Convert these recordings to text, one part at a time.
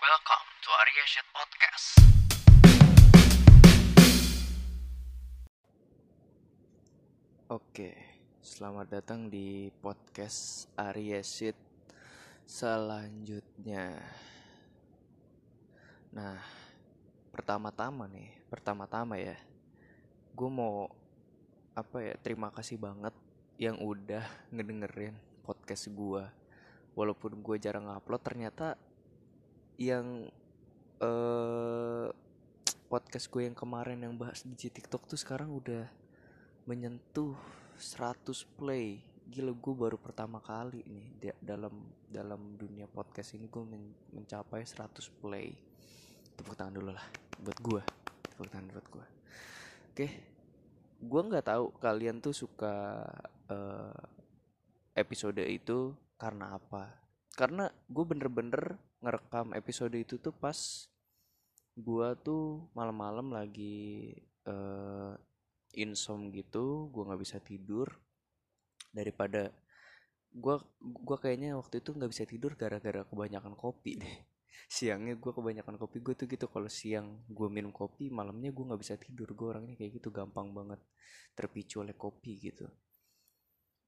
Welcome to Arya Podcast. Oke, selamat datang di podcast Arya selanjutnya. Nah, pertama-tama nih, pertama-tama ya, gue mau apa ya? Terima kasih banget yang udah ngedengerin podcast gue. Walaupun gue jarang upload, ternyata yang eh podcast gue yang kemarin yang bahas di TikTok tuh sekarang udah menyentuh 100 play. Gila gue baru pertama kali nih di- dalam dalam dunia podcast ini gue men- mencapai 100 play. Tepuk tangan dulu lah buat gue. Tepuk tangan buat gue. Oke gue nggak tahu kalian tuh suka eh, episode itu karena apa karena gue bener-bener ngerekam episode itu tuh pas gue tuh malam-malam lagi eh, insom gitu gue nggak bisa tidur. Daripada gue gua kayaknya waktu itu nggak bisa tidur gara-gara kebanyakan kopi deh. Siangnya gue kebanyakan kopi gue tuh gitu kalau siang gue minum kopi malamnya gue nggak bisa tidur. Gue orangnya kayak gitu gampang banget terpicu oleh kopi gitu.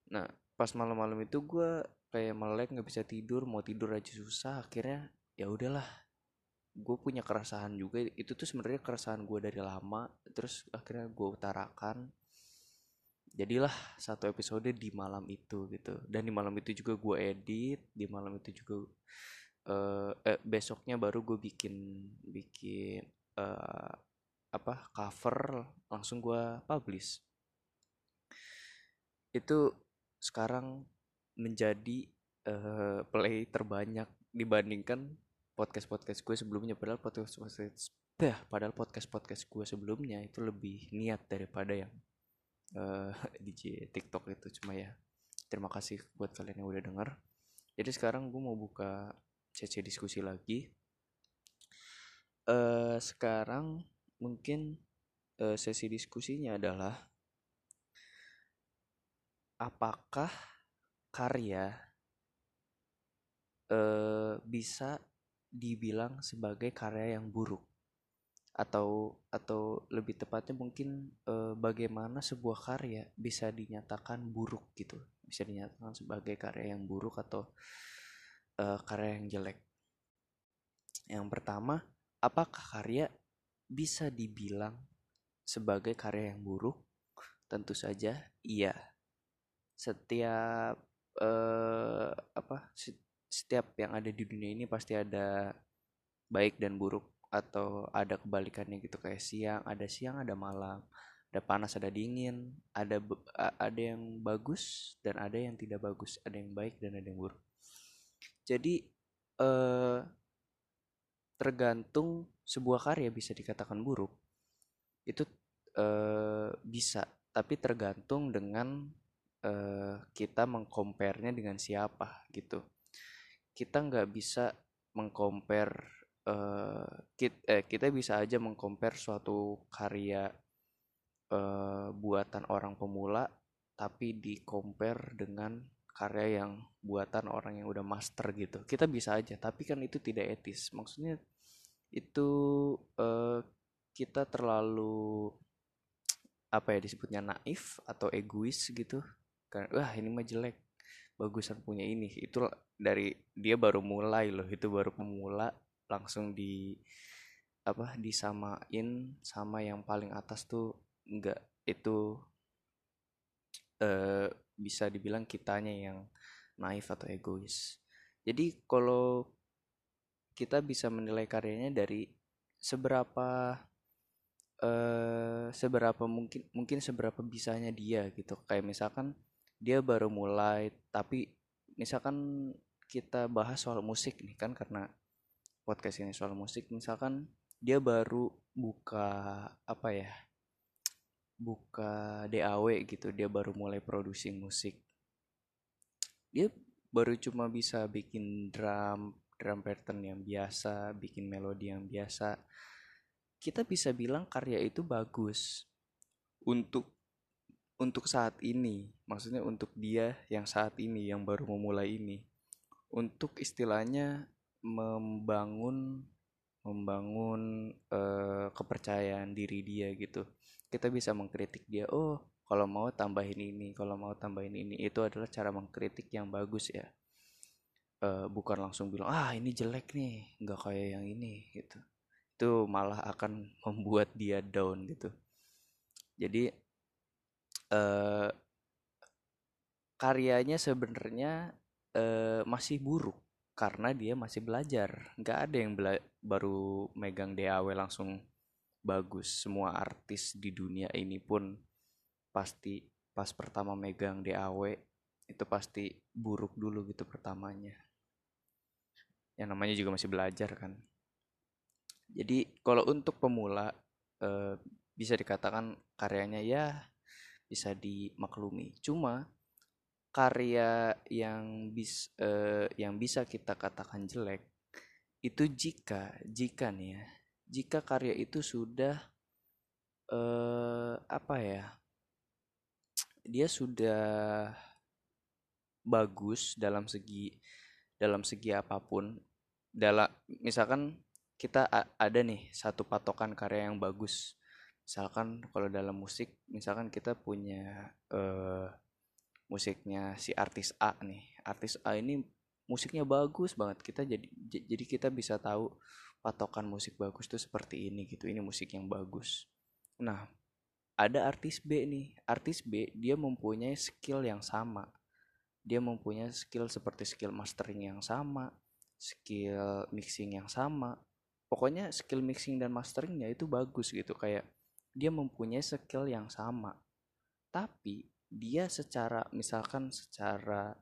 Nah pas malam-malam itu gue kayak melek nggak bisa tidur mau tidur aja susah akhirnya ya udahlah. Gue punya keresahan juga itu tuh sebenarnya keresahan gue dari lama terus akhirnya gue utarakan jadilah satu episode di malam itu gitu. Dan di malam itu juga gue edit di malam itu juga eh, eh, besoknya baru gue bikin bikin eh, apa cover langsung gue publish. Itu sekarang menjadi eh, play terbanyak dibandingkan podcast podcast gue sebelumnya. Padahal podcast podcast dah padahal podcast podcast gue sebelumnya itu lebih niat daripada yang eh DJ TikTok itu. Cuma ya terima kasih buat kalian yang udah denger. Jadi sekarang gue mau buka CC diskusi lagi. Eh sekarang mungkin eh, sesi diskusinya adalah apakah karya eh bisa dibilang sebagai karya yang buruk? Atau atau lebih tepatnya mungkin eh, bagaimana sebuah karya bisa dinyatakan buruk gitu? Bisa dinyatakan sebagai karya yang buruk atau eh, karya yang jelek? Yang pertama apakah karya bisa dibilang sebagai karya yang buruk? Tentu saja iya setiap eh, apa se- setiap yang ada di dunia ini pasti ada baik dan buruk atau ada kebalikannya gitu. Kayak siang ada siang ada malam. Ada panas ada dingin. Ada ada yang bagus dan ada yang tidak bagus. Ada yang baik dan ada yang buruk. Jadi eh tergantung sebuah karya bisa dikatakan buruk itu eh, bisa. Tapi tergantung dengan eh, kita mengcompare-nya dengan siapa gitu. Kita nggak bisa mengcompare eh, kit- eh, kita bisa aja mengcompare suatu karya eh, buatan orang pemula tapi di compare dengan karya yang buatan orang yang udah master gitu. Kita bisa aja tapi kan itu tidak etis. Maksudnya itu eh, kita terlalu apa ya disebutnya naif atau egois gitu kan wah ini mah jelek bagusan punya ini. Itu dari dia baru mulai loh itu baru pemula langsung di apa disamain sama yang paling atas tuh enggak itu eh bisa dibilang kitanya yang naif atau egois. Jadi kalau kita bisa menilai karyanya dari seberapa eh seberapa mungkin mungkin seberapa bisanya dia gitu. Kayak misalkan dia baru mulai tapi misalkan kita bahas soal musik nih kan karena podcast ini soal musik misalkan dia baru buka apa ya buka DAW gitu dia baru mulai produksi musik. Dia baru cuma bisa bikin drum drum pattern yang biasa bikin melodi yang biasa. Kita bisa bilang karya itu bagus. Untuk untuk saat ini maksudnya untuk dia yang saat ini yang baru memulai ini. Untuk istilahnya membangun membangun uh, kepercayaan diri dia gitu. Kita bisa mengkritik dia oh kalau mau tambahin ini kalau mau tambahin ini. Itu adalah cara mengkritik yang bagus ya. Uh, bukan langsung bilang ah ini jelek nih nggak kayak yang ini gitu. Itu malah akan membuat dia down gitu. Jadi uh, karyanya sebenarnya uh, masih buruk karena dia masih belajar. Nggak ada yang bela baru megang DAW langsung bagus. Semua artis di dunia ini pun pasti pas pertama megang DAW itu pasti buruk dulu gitu pertamanya. Yang namanya juga masih belajar kan. Jadi kalau untuk pemula eh, bisa dikatakan karyanya ya bisa dimaklumi. Cuma karya yang bis uh, yang bisa kita katakan jelek itu jika jika nih ya jika karya itu sudah uh, apa ya dia sudah bagus dalam segi dalam segi apa pun dalam misalkan kita ada nih satu patokan karya yang bagus misalkan kalau dalam musik misalkan kita punya uh, musiknya si artis A nih. Artis A ini musiknya bagus banget. Kita jadi jadi kita bisa tahu patokan musik bagus tuh seperti ini gitu. Ini musik yang bagus. Nah ada artis B nih. Artis B dia mempunyai skill yang sama. Dia mempunyai skill seperti skill mastering yang sama skill mixing yang sama. Pokoknya skill mixing dan masteringnya itu bagus gitu. Kayak dia mempunyai skill yang sama. Tapi dia secara misalkan secara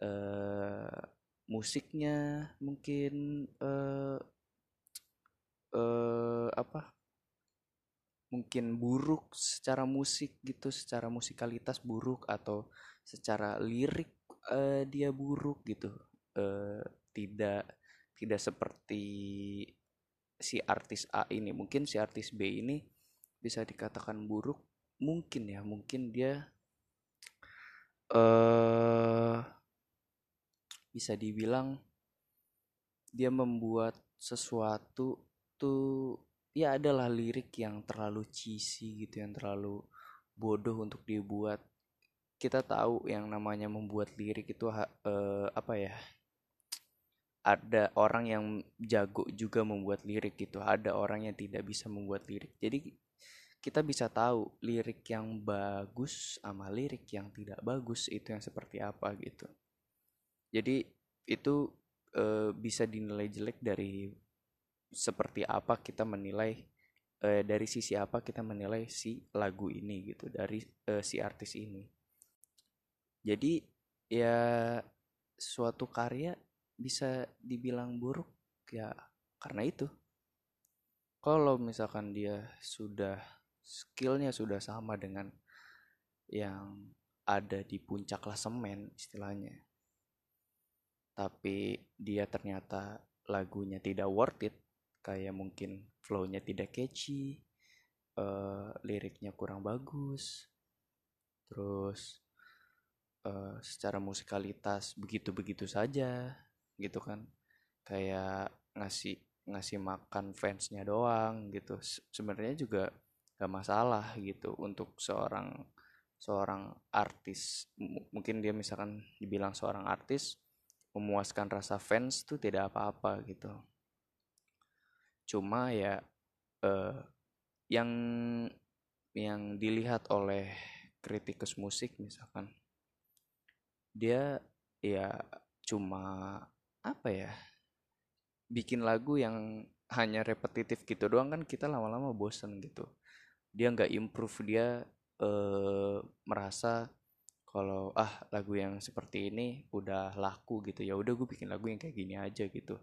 uh, musiknya mungkin uh, uh, apa mungkin buruk secara musik gitu secara musikalitas buruk atau secara lirik uh, dia buruk gitu. Uh, tidak tidak seperti si artis A ini. Mungkin si artis B ini bisa dikatakan buruk mungkin ya mungkin dia uh, bisa dibilang dia membuat sesuatu tuh ya adalah lirik yang terlalu cheesy gitu yang terlalu bodoh untuk dibuat. Kita tahu yang namanya membuat lirik itu uh, apa ya ada orang yang jago juga membuat lirik gitu ada orang yang tidak bisa membuat lirik. Jadi kita bisa tahu lirik yang bagus sama lirik yang tidak bagus itu yang seperti apa gitu. Jadi itu e, bisa dinilai jelek dari seperti apa kita menilai e, dari sisi apa kita menilai si lagu ini gitu dari e, si artis ini. Jadi ya suatu karya bisa dibilang buruk ya karena itu. Kalau misalkan dia sudah skillnya sudah sama dengan yang ada di puncak klasemen istilahnya. Tapi dia ternyata lagunya tidak worth it kayak mungkin flownya tidak catchy uh, liriknya kurang bagus terus uh, secara musikalitas begitu-begitu saja gitu kan. Kayak ngasih ngasih makan fansnya doang gitu. Sebenarnya juga gak masalah gitu untuk seorang seorang artis. M mungkin dia misalkan dibilang seorang artis memuaskan rasa fans tuh tidak apa-apa gitu. Cuma ya eh, yang yang dilihat oleh kritikus musik misalkan dia ya cuma apa ya bikin lagu yang hanya repetitif gitu doang kan kita lama-lama bosen gitu dia nggak improve dia uh, merasa kalau ah lagu yang seperti ini udah laku gitu. Ya udah gue bikin lagu yang kayak gini aja gitu.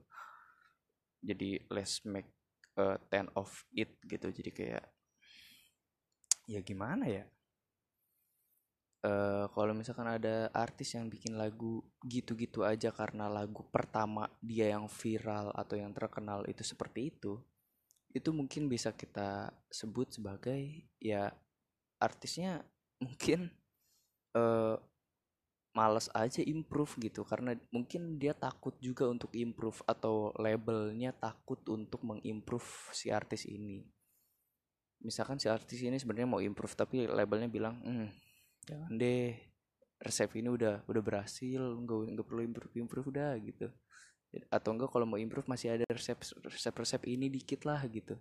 Jadi let's make a ten of it gitu. Jadi kayak ya gimana ya? Uh, kalau misalkan ada artis yang bikin lagu gitu-gitu aja karena lagu pertama dia yang viral atau yang terkenal itu seperti itu itu mungkin bisa kita sebut sebagai ya artisnya mungkin uh, males aja improve gitu. Karena mungkin dia takut juga untuk improve atau labelnya takut untuk mengimprove si artis ini. Misalkan si artis ini sebenarnya mau improve tapi labelnya bilang hmm, jangan deh resep ini udah udah berhasil nggak nggak perlu improve improve udah gitu atau enggak kalau mau improve masih ada resep resep resep ini dikit lah gitu.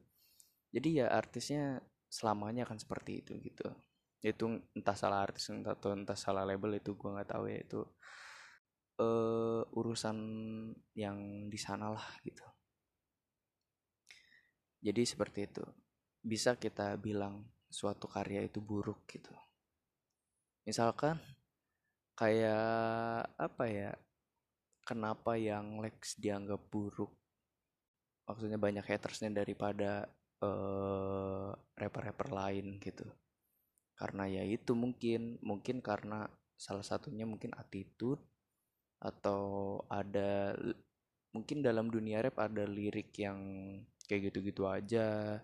Jadi ya artisnya selamanya akan seperti itu gitu. Itu entah salah artis entah atau entah salah label itu gue nggak tahu ya itu uh, urusan yang di sana lah gitu. Jadi seperti itu. Bisa kita bilang suatu karya itu buruk gitu. Misalkan kayak apa ya kenapa yang Lex dianggap buruk? Maksudnya banyak hatersnya daripada uh, rapper-rapper lain gitu. Karena ya itu mungkin mungkin karena salah satunya mungkin attitude atau ada mungkin dalam dunia rap ada lirik yang kayak gitu-gitu aja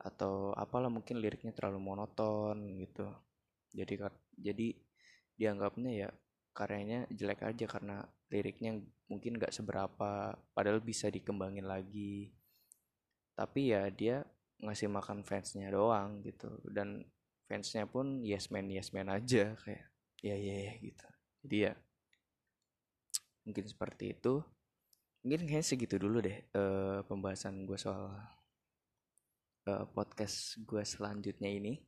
atau apalah mungkin liriknya terlalu monoton gitu. Jadi jadi dianggapnya ya karyanya jelek aja karena liriknya mungkin gak seberapa padahal bisa dikembangin lagi. Tapi ya dia ngasih makan fansnya doang gitu. Dan fansnya pun yes man yes man aja kayak ya ya ya gitu. Jadi ya mungkin seperti itu. Mungkin kayaknya segitu dulu deh uh, pembahasan gue soal uh, podcast gue selanjutnya ini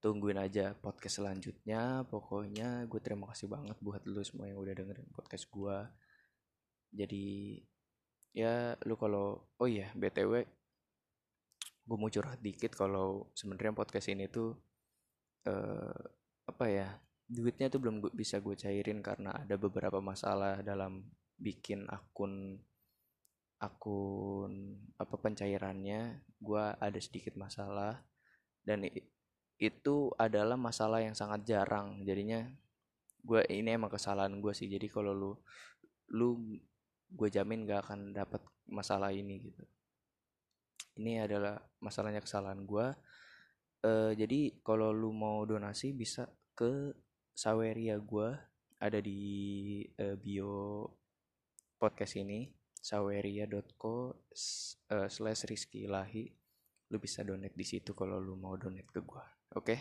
tungguin aja podcast selanjutnya. Pokoknya gue terima kasih banget buat lu semua yang udah dengerin podcast gue jadi ya lu kalau oh iya btw gue mau curhat dikit kalau sebenarnya podcast ini tuh uh, apa ya duitnya tuh belum gua, bisa gue cairin karena ada beberapa masalah dalam bikin akun akun apa pencairannya. Gue ada sedikit masalah dan itu adalah masalah yang sangat jarang. Jadinya gue ini emang kesalahan gue sih. Jadi kalau lu lu gue jamin gak akan dapat masalah ini gitu. Ini adalah masalahnya kesalahan gue uh, jadi kalau lu mau donasi bisa ke Saweria gue ada di uh, bio podcast ini saweria.co uh, slash rizky ilahi lu bisa donate di situ kalau lu mau donate ke gue oke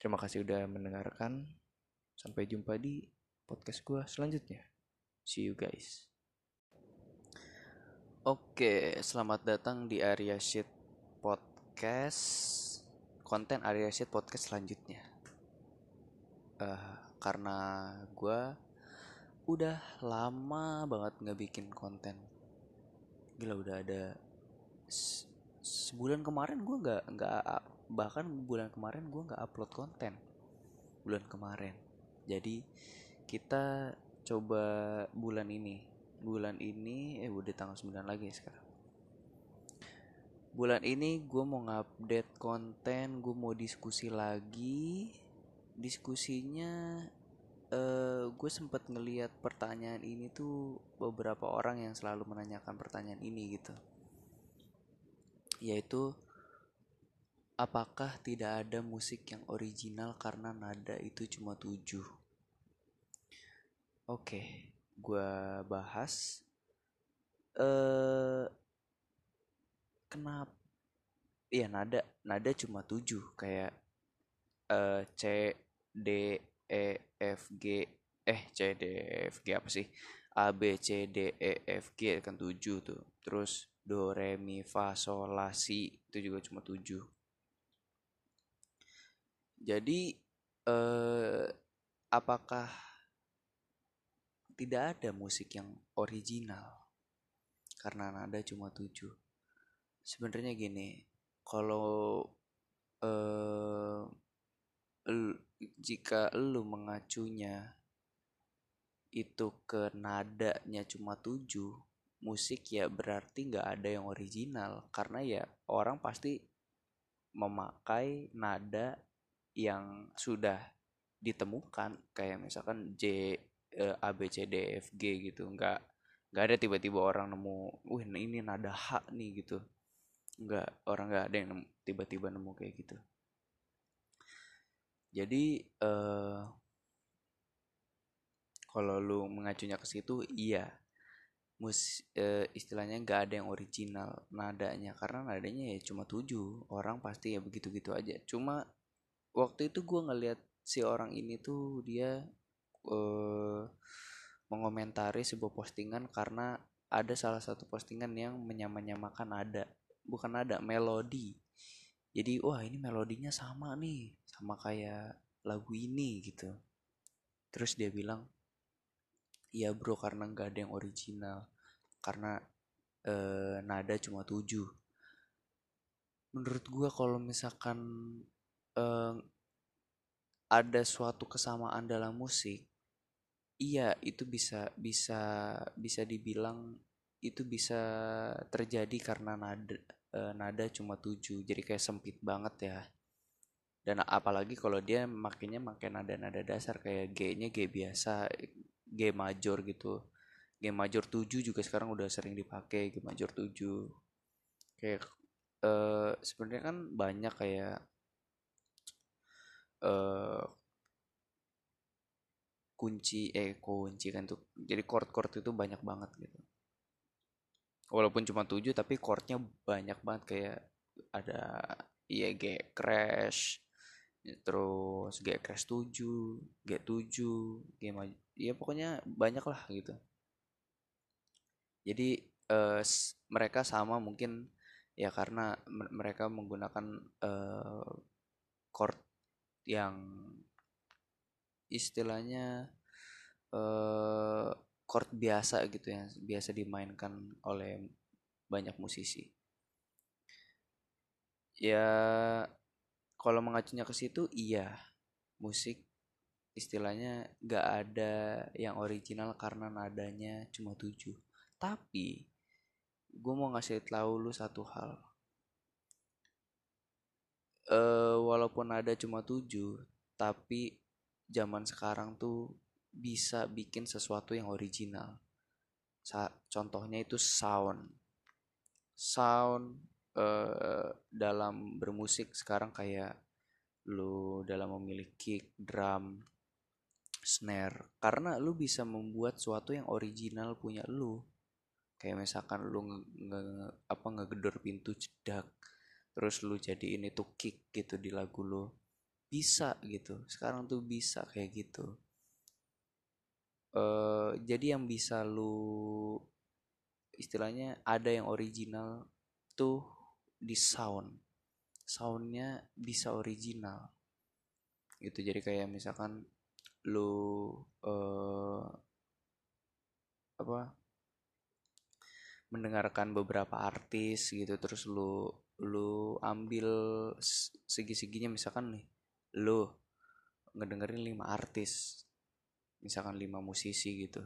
terima kasih udah mendengarkan sampai jumpa di podcast gue selanjutnya see you guys Oke, selamat datang di Area Sheet Podcast. Konten Area Sheet Podcast selanjutnya. Uh, karena gue udah lama banget nggak bikin konten. Gila udah ada sebulan kemarin gue nggak nggak bahkan bulan kemarin gue nggak upload konten. Bulan kemarin. Jadi kita coba bulan ini bulan ini eh udah tanggal 9 lagi ya sekarang bulan ini gue mau ngupdate konten gue mau diskusi lagi diskusinya uh, gue sempet ngeliat pertanyaan ini tuh beberapa orang yang selalu menanyakan pertanyaan ini gitu yaitu apakah tidak ada musik yang original karena nada itu cuma tujuh? Oke gue bahas. Eh kenapa iya nada nada cuma tujuh kayak uh, C D E F G eh C D E F G apa sih? A B C D E F G kan tujuh tuh. Terus do re mi fa sol la si itu juga cuma tujuh. Jadi eh, apakah tidak ada musik yang original? Karena nada cuma tujuh. Sebenarnya gini kalau uh, jika lu mengacunya itu ke nadanya cuma tujuh musik ya berarti nggak ada yang original. Karena ya orang pasti memakai nada yang sudah ditemukan. Kayak misalkan J uh, A B C D F G gitu. Nggak nggak ada tiba-tiba orang nemu wih ini nada H nih gitu. Nggak orang nggak ada yang tiba-tiba nemu kayak gitu. Jadi uh, kalau lu mengacunya ke situ iya mus e, istilahnya nggak ada yang original nadanya. Karena nadanya ya cuma tujuh orang pasti ya begitu gitu aja. Cuma waktu itu gue ngeliat si orang ini tuh dia e, mengomentari sebuah postingan karena ada salah satu postingan yang menyamanyamakan nada bukan nada melodi jadi wah ini melodinya sama nih sama kayak lagu ini gitu. Terus dia bilang Iya bro karena nggak ada yang original. Karena eh, nada cuma tujuh. Menurut gua kalau misalkan eh, ada suatu kesamaan dalam musik, iya itu bisa bisa bisa dibilang itu bisa terjadi karena nada eh, nada cuma tujuh. Jadi kayak sempit banget ya. Dan apalagi kalau dia makinnya makin nada-nada dasar kayak G-nya G biasa G major gitu. G major 7 juga sekarang udah sering dipakai G major 7 kayak uh, sebenarnya kan banyak kayak uh, kunci eh kunci kan tuh. Jadi chord-chord itu banyak banget gitu. Walaupun cuma 7 tapi chordnya banyak banget. Kayak ada iya G crash terus G crash 7 G7 G major ya pokoknya banyak lah gitu. Jadi uh, mereka sama mungkin ya karena mereka menggunakan uh, chord yang istilahnya uh, chord biasa gitu ya biasa dimainkan oleh banyak musisi. Ya kalau mengacunya ke situ iya. Musik istilahnya gak ada yang original karena nadanya cuma tujuh. Tapi gue mau ngasih tahu lu satu hal. E, walaupun ada cuma tujuh tapi zaman sekarang tuh bisa bikin sesuatu yang original. Sa contohnya itu sound. Sound e, dalam bermusik sekarang kayak lu dalam memilih kick drum snare. Karena lu bisa membuat suatu yang original punya lu. Kayak misalkan lu nge, nge apa ngegedor pintu cedak terus lu jadi ini tuh kick gitu di lagu lu. Bisa gitu. Sekarang tuh bisa kayak gitu. Uh, jadi yang bisa lu istilahnya ada yang original tuh di sound. Soundnya bisa original. Gitu. Jadi kayak misalkan lu uh, apa mendengarkan beberapa artis gitu terus lu lu ambil segi-seginya misalkan nih lu ngedengerin lima artis misalkan lima musisi gitu.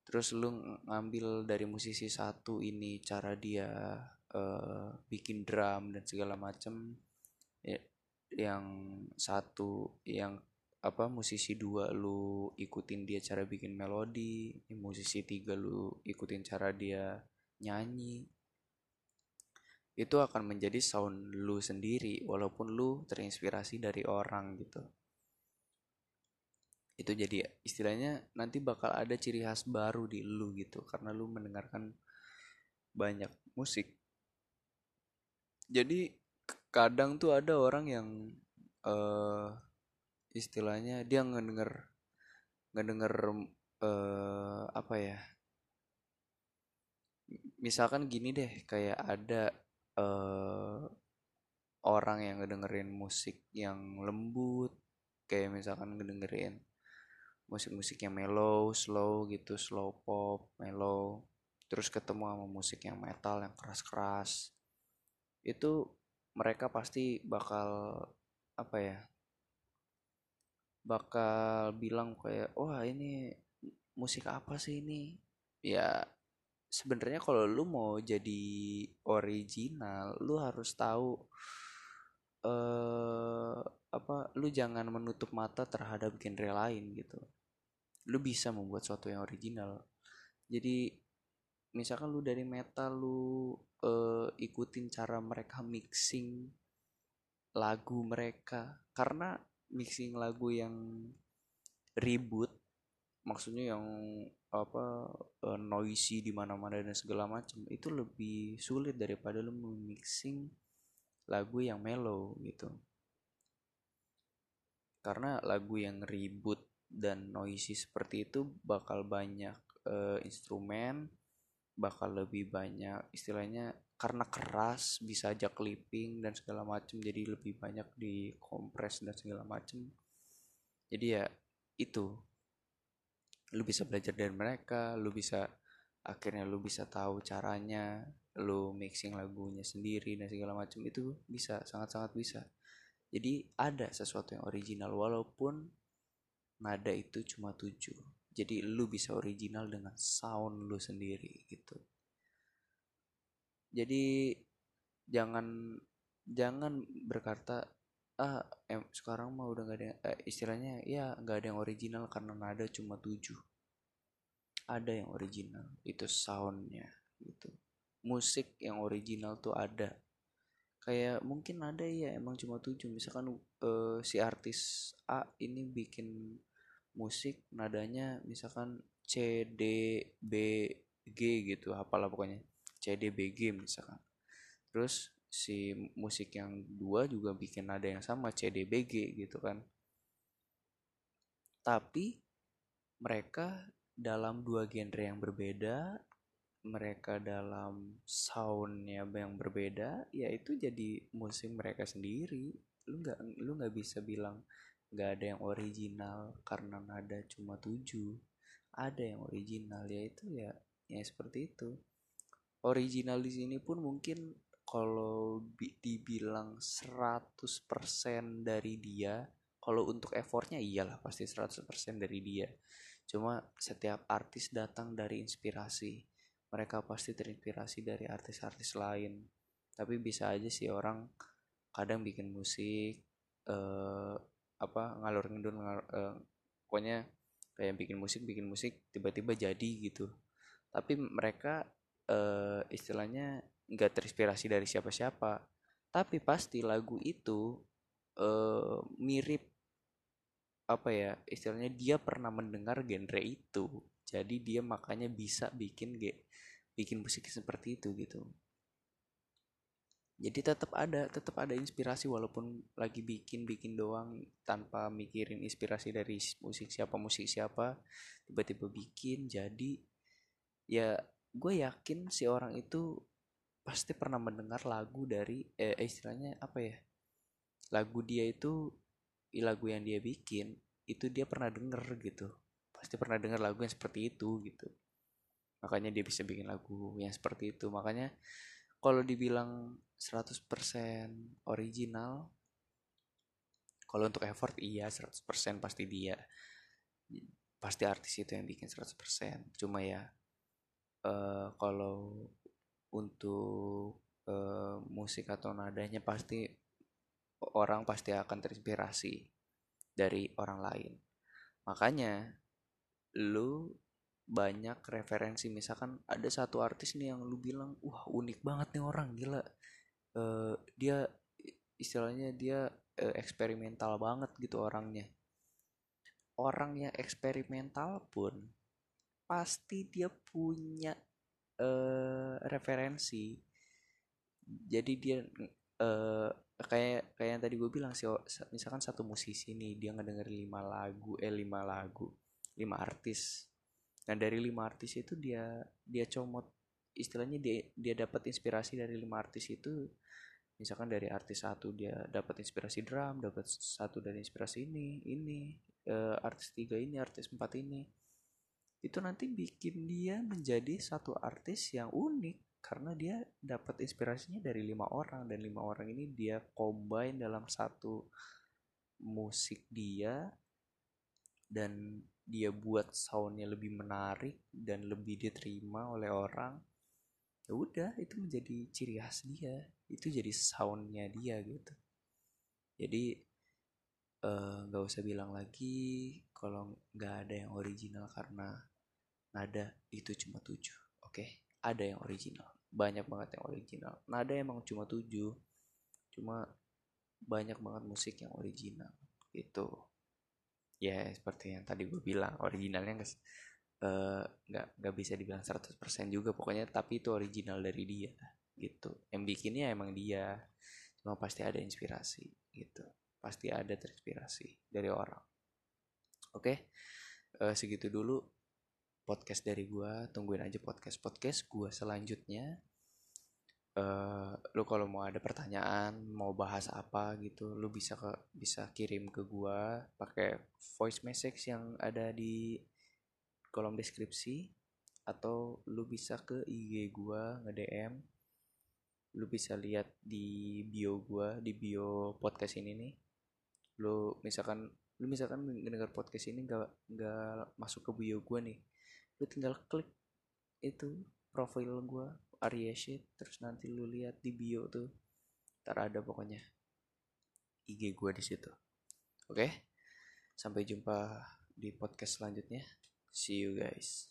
Terus lu ngambil dari musisi satu ini cara dia uh, bikin drum dan segala macem ya, yang satu yang apa musisi dua lu ikutin dia cara bikin melodi musisi tiga lu ikutin cara dia nyanyi. Itu akan menjadi sound lu sendiri walaupun lu terinspirasi dari orang gitu. Itu jadi istilahnya nanti bakal ada ciri khas baru di lu gitu karena lu mendengarkan banyak musik jadi kadang tuh ada orang yang uh, istilahnya dia ngedenger ngedenger uh, apa ya misalkan gini deh kayak ada uh, orang yang ngedengerin musik yang lembut kayak misalkan ngedengerin musik-musik yang mellow, slow gitu, slow pop, mellow. Terus ketemu sama musik yang metal yang keras-keras. Itu mereka pasti bakal apa ya? bakal bilang kayak wah ini musik apa sih ini ya sebenarnya kalau lu mau jadi original lu harus tahu eh apa lu jangan menutup mata terhadap genre lain gitu lu bisa membuat sesuatu yang original jadi misalkan lu dari metal lu uh, ikutin cara mereka mixing lagu mereka. Karena mixing lagu yang ribut maksudnya yang apa uh, noisy di mana-mana dan segala macam itu lebih sulit daripada lu mixing lagu yang mellow gitu. Karena lagu yang ribut dan noisy seperti itu bakal banyak uh, instrumen bakal lebih banyak istilahnya karena keras bisa aja clipping dan segala macam jadi lebih banyak di kompres dan segala macam jadi ya itu. Lu bisa belajar dari mereka lu bisa akhirnya lu bisa tahu caranya lu mixing lagunya sendiri dan segala macam itu bisa sangat-sangat bisa. Jadi ada sesuatu yang original walaupun nada itu cuma tujuh jadi lu bisa original dengan sound lu sendiri gitu. Jadi jangan jangan berkata ah em, sekarang mah udah gak ada eh, istilahnya ya nggak ada yang original karena nada cuma tujuh. Ada yang original itu soundnya gitu. Musik yang original tuh ada. Kayak mungkin ada ya emang cuma tujuh. Misalkan uh, si artis A ini bikin musik nadanya misalkan C D B G gitu apalah pokoknya. C D B G misalkan. Terus si musik yang dua juga bikin nada yang sama C D B G gitu kan. Tapi mereka dalam dua genre yang berbeda mereka dalam soundnya yang berbeda ya itu jadi musik mereka sendiri. Lu nggak lu nggak bisa bilang nggak ada yang original karena nada cuma tujuh. Ada yang original yaitu ya ya seperti itu. Original di sini pun mungkin kalau dibilang 100% dari dia kalau untuk effortnya iyalah pasti 100% dari dia. Cuma setiap artis datang dari inspirasi mereka pasti terinspirasi dari artis-artis lain. Tapi bisa aja sih orang kadang bikin musik eh, apa ngalur ngidul ngalur, uh, pokoknya kayak bikin musik bikin musik tiba-tiba jadi gitu. Tapi mereka uh, istilahnya nggak terinspirasi dari siapa-siapa. Tapi pasti lagu itu uh, mirip apa ya istilahnya dia pernah mendengar genre itu. Jadi dia makanya bisa bikin ge bikin musik seperti itu gitu jadi tetap ada tetap ada inspirasi walaupun lagi bikin bikin doang tanpa mikirin inspirasi dari musik siapa musik siapa tiba-tiba bikin jadi ya gue yakin si orang itu pasti pernah mendengar lagu dari eh, istilahnya apa ya lagu dia itu lagu yang dia bikin itu dia pernah denger gitu. Pasti pernah denger lagu yang seperti itu gitu. Makanya dia bisa bikin lagu yang seperti itu. Makanya kalau dibilang 100% original kalau untuk effort iya 100% pasti dia. Pasti artis itu yang bikin 100% cuma ya uh, kalau untuk uh, musik atau nadanya pasti orang pasti akan terinspirasi dari orang lain. Makanya lu banyak referensi. Misalkan ada satu artis nih yang lu bilang wah unik banget nih orang gila. Uh, dia istilahnya dia uh, eksperimental banget gitu orangnya. Orang yang eksperimental pun pasti dia punya uh, referensi. Jadi dia uh, kayak kayak yang tadi gue bilang sih misalkan satu musisi nih dia ngedenger lima lagu eh lima lagu lima artis nah dari lima artis itu dia dia comot istilahnya dia dia dapat inspirasi dari lima artis itu. Misalkan dari artis satu dia dapat inspirasi drum dapat satu dari inspirasi ini ini uh, artis tiga ini artis empat ini. Itu nanti bikin dia menjadi satu artis yang unik karena dia dapat inspirasinya dari lima orang dan lima orang ini dia combine dalam satu musik dia dan dia buat soundnya lebih menarik dan lebih diterima oleh orang ya udah itu menjadi ciri khas dia. Itu jadi soundnya dia gitu. Jadi eh, nggak uh, usah bilang lagi kalau nggak ada yang original karena nada itu cuma tujuh oke? Okay? ada yang original banyak banget yang original. Nada emang cuma tujuh cuma banyak banget musik yang original itu ya seperti yang tadi gue bilang originalnya nggak eh, nggak nggak bisa dibilang 100% juga pokoknya tapi itu original dari dia gitu. Yang bikinnya emang dia cuma pasti ada inspirasi gitu. Pasti ada terinspirasi dari orang. Oke eh, segitu dulu podcast dari gua. Tungguin aja podcast podcast gua selanjutnya eh lu kalau mau ada pertanyaan mau bahas apa gitu lu bisa ke bisa kirim ke gua pakai voice message yang ada di kolom deskripsi atau lu bisa ke IG gua nge-DM lu bisa lihat di bio gua di bio podcast ini nih. Lu misalkan lu misalkan mendengar podcast ini nggak nggak masuk ke bio gua nih lu tinggal klik itu profil gua Arya Shit terus nanti lu lihat di bio tuh. Ntar ada pokoknya. IG gua di situ. Oke? Sampai jumpa di podcast selanjutnya. See you guys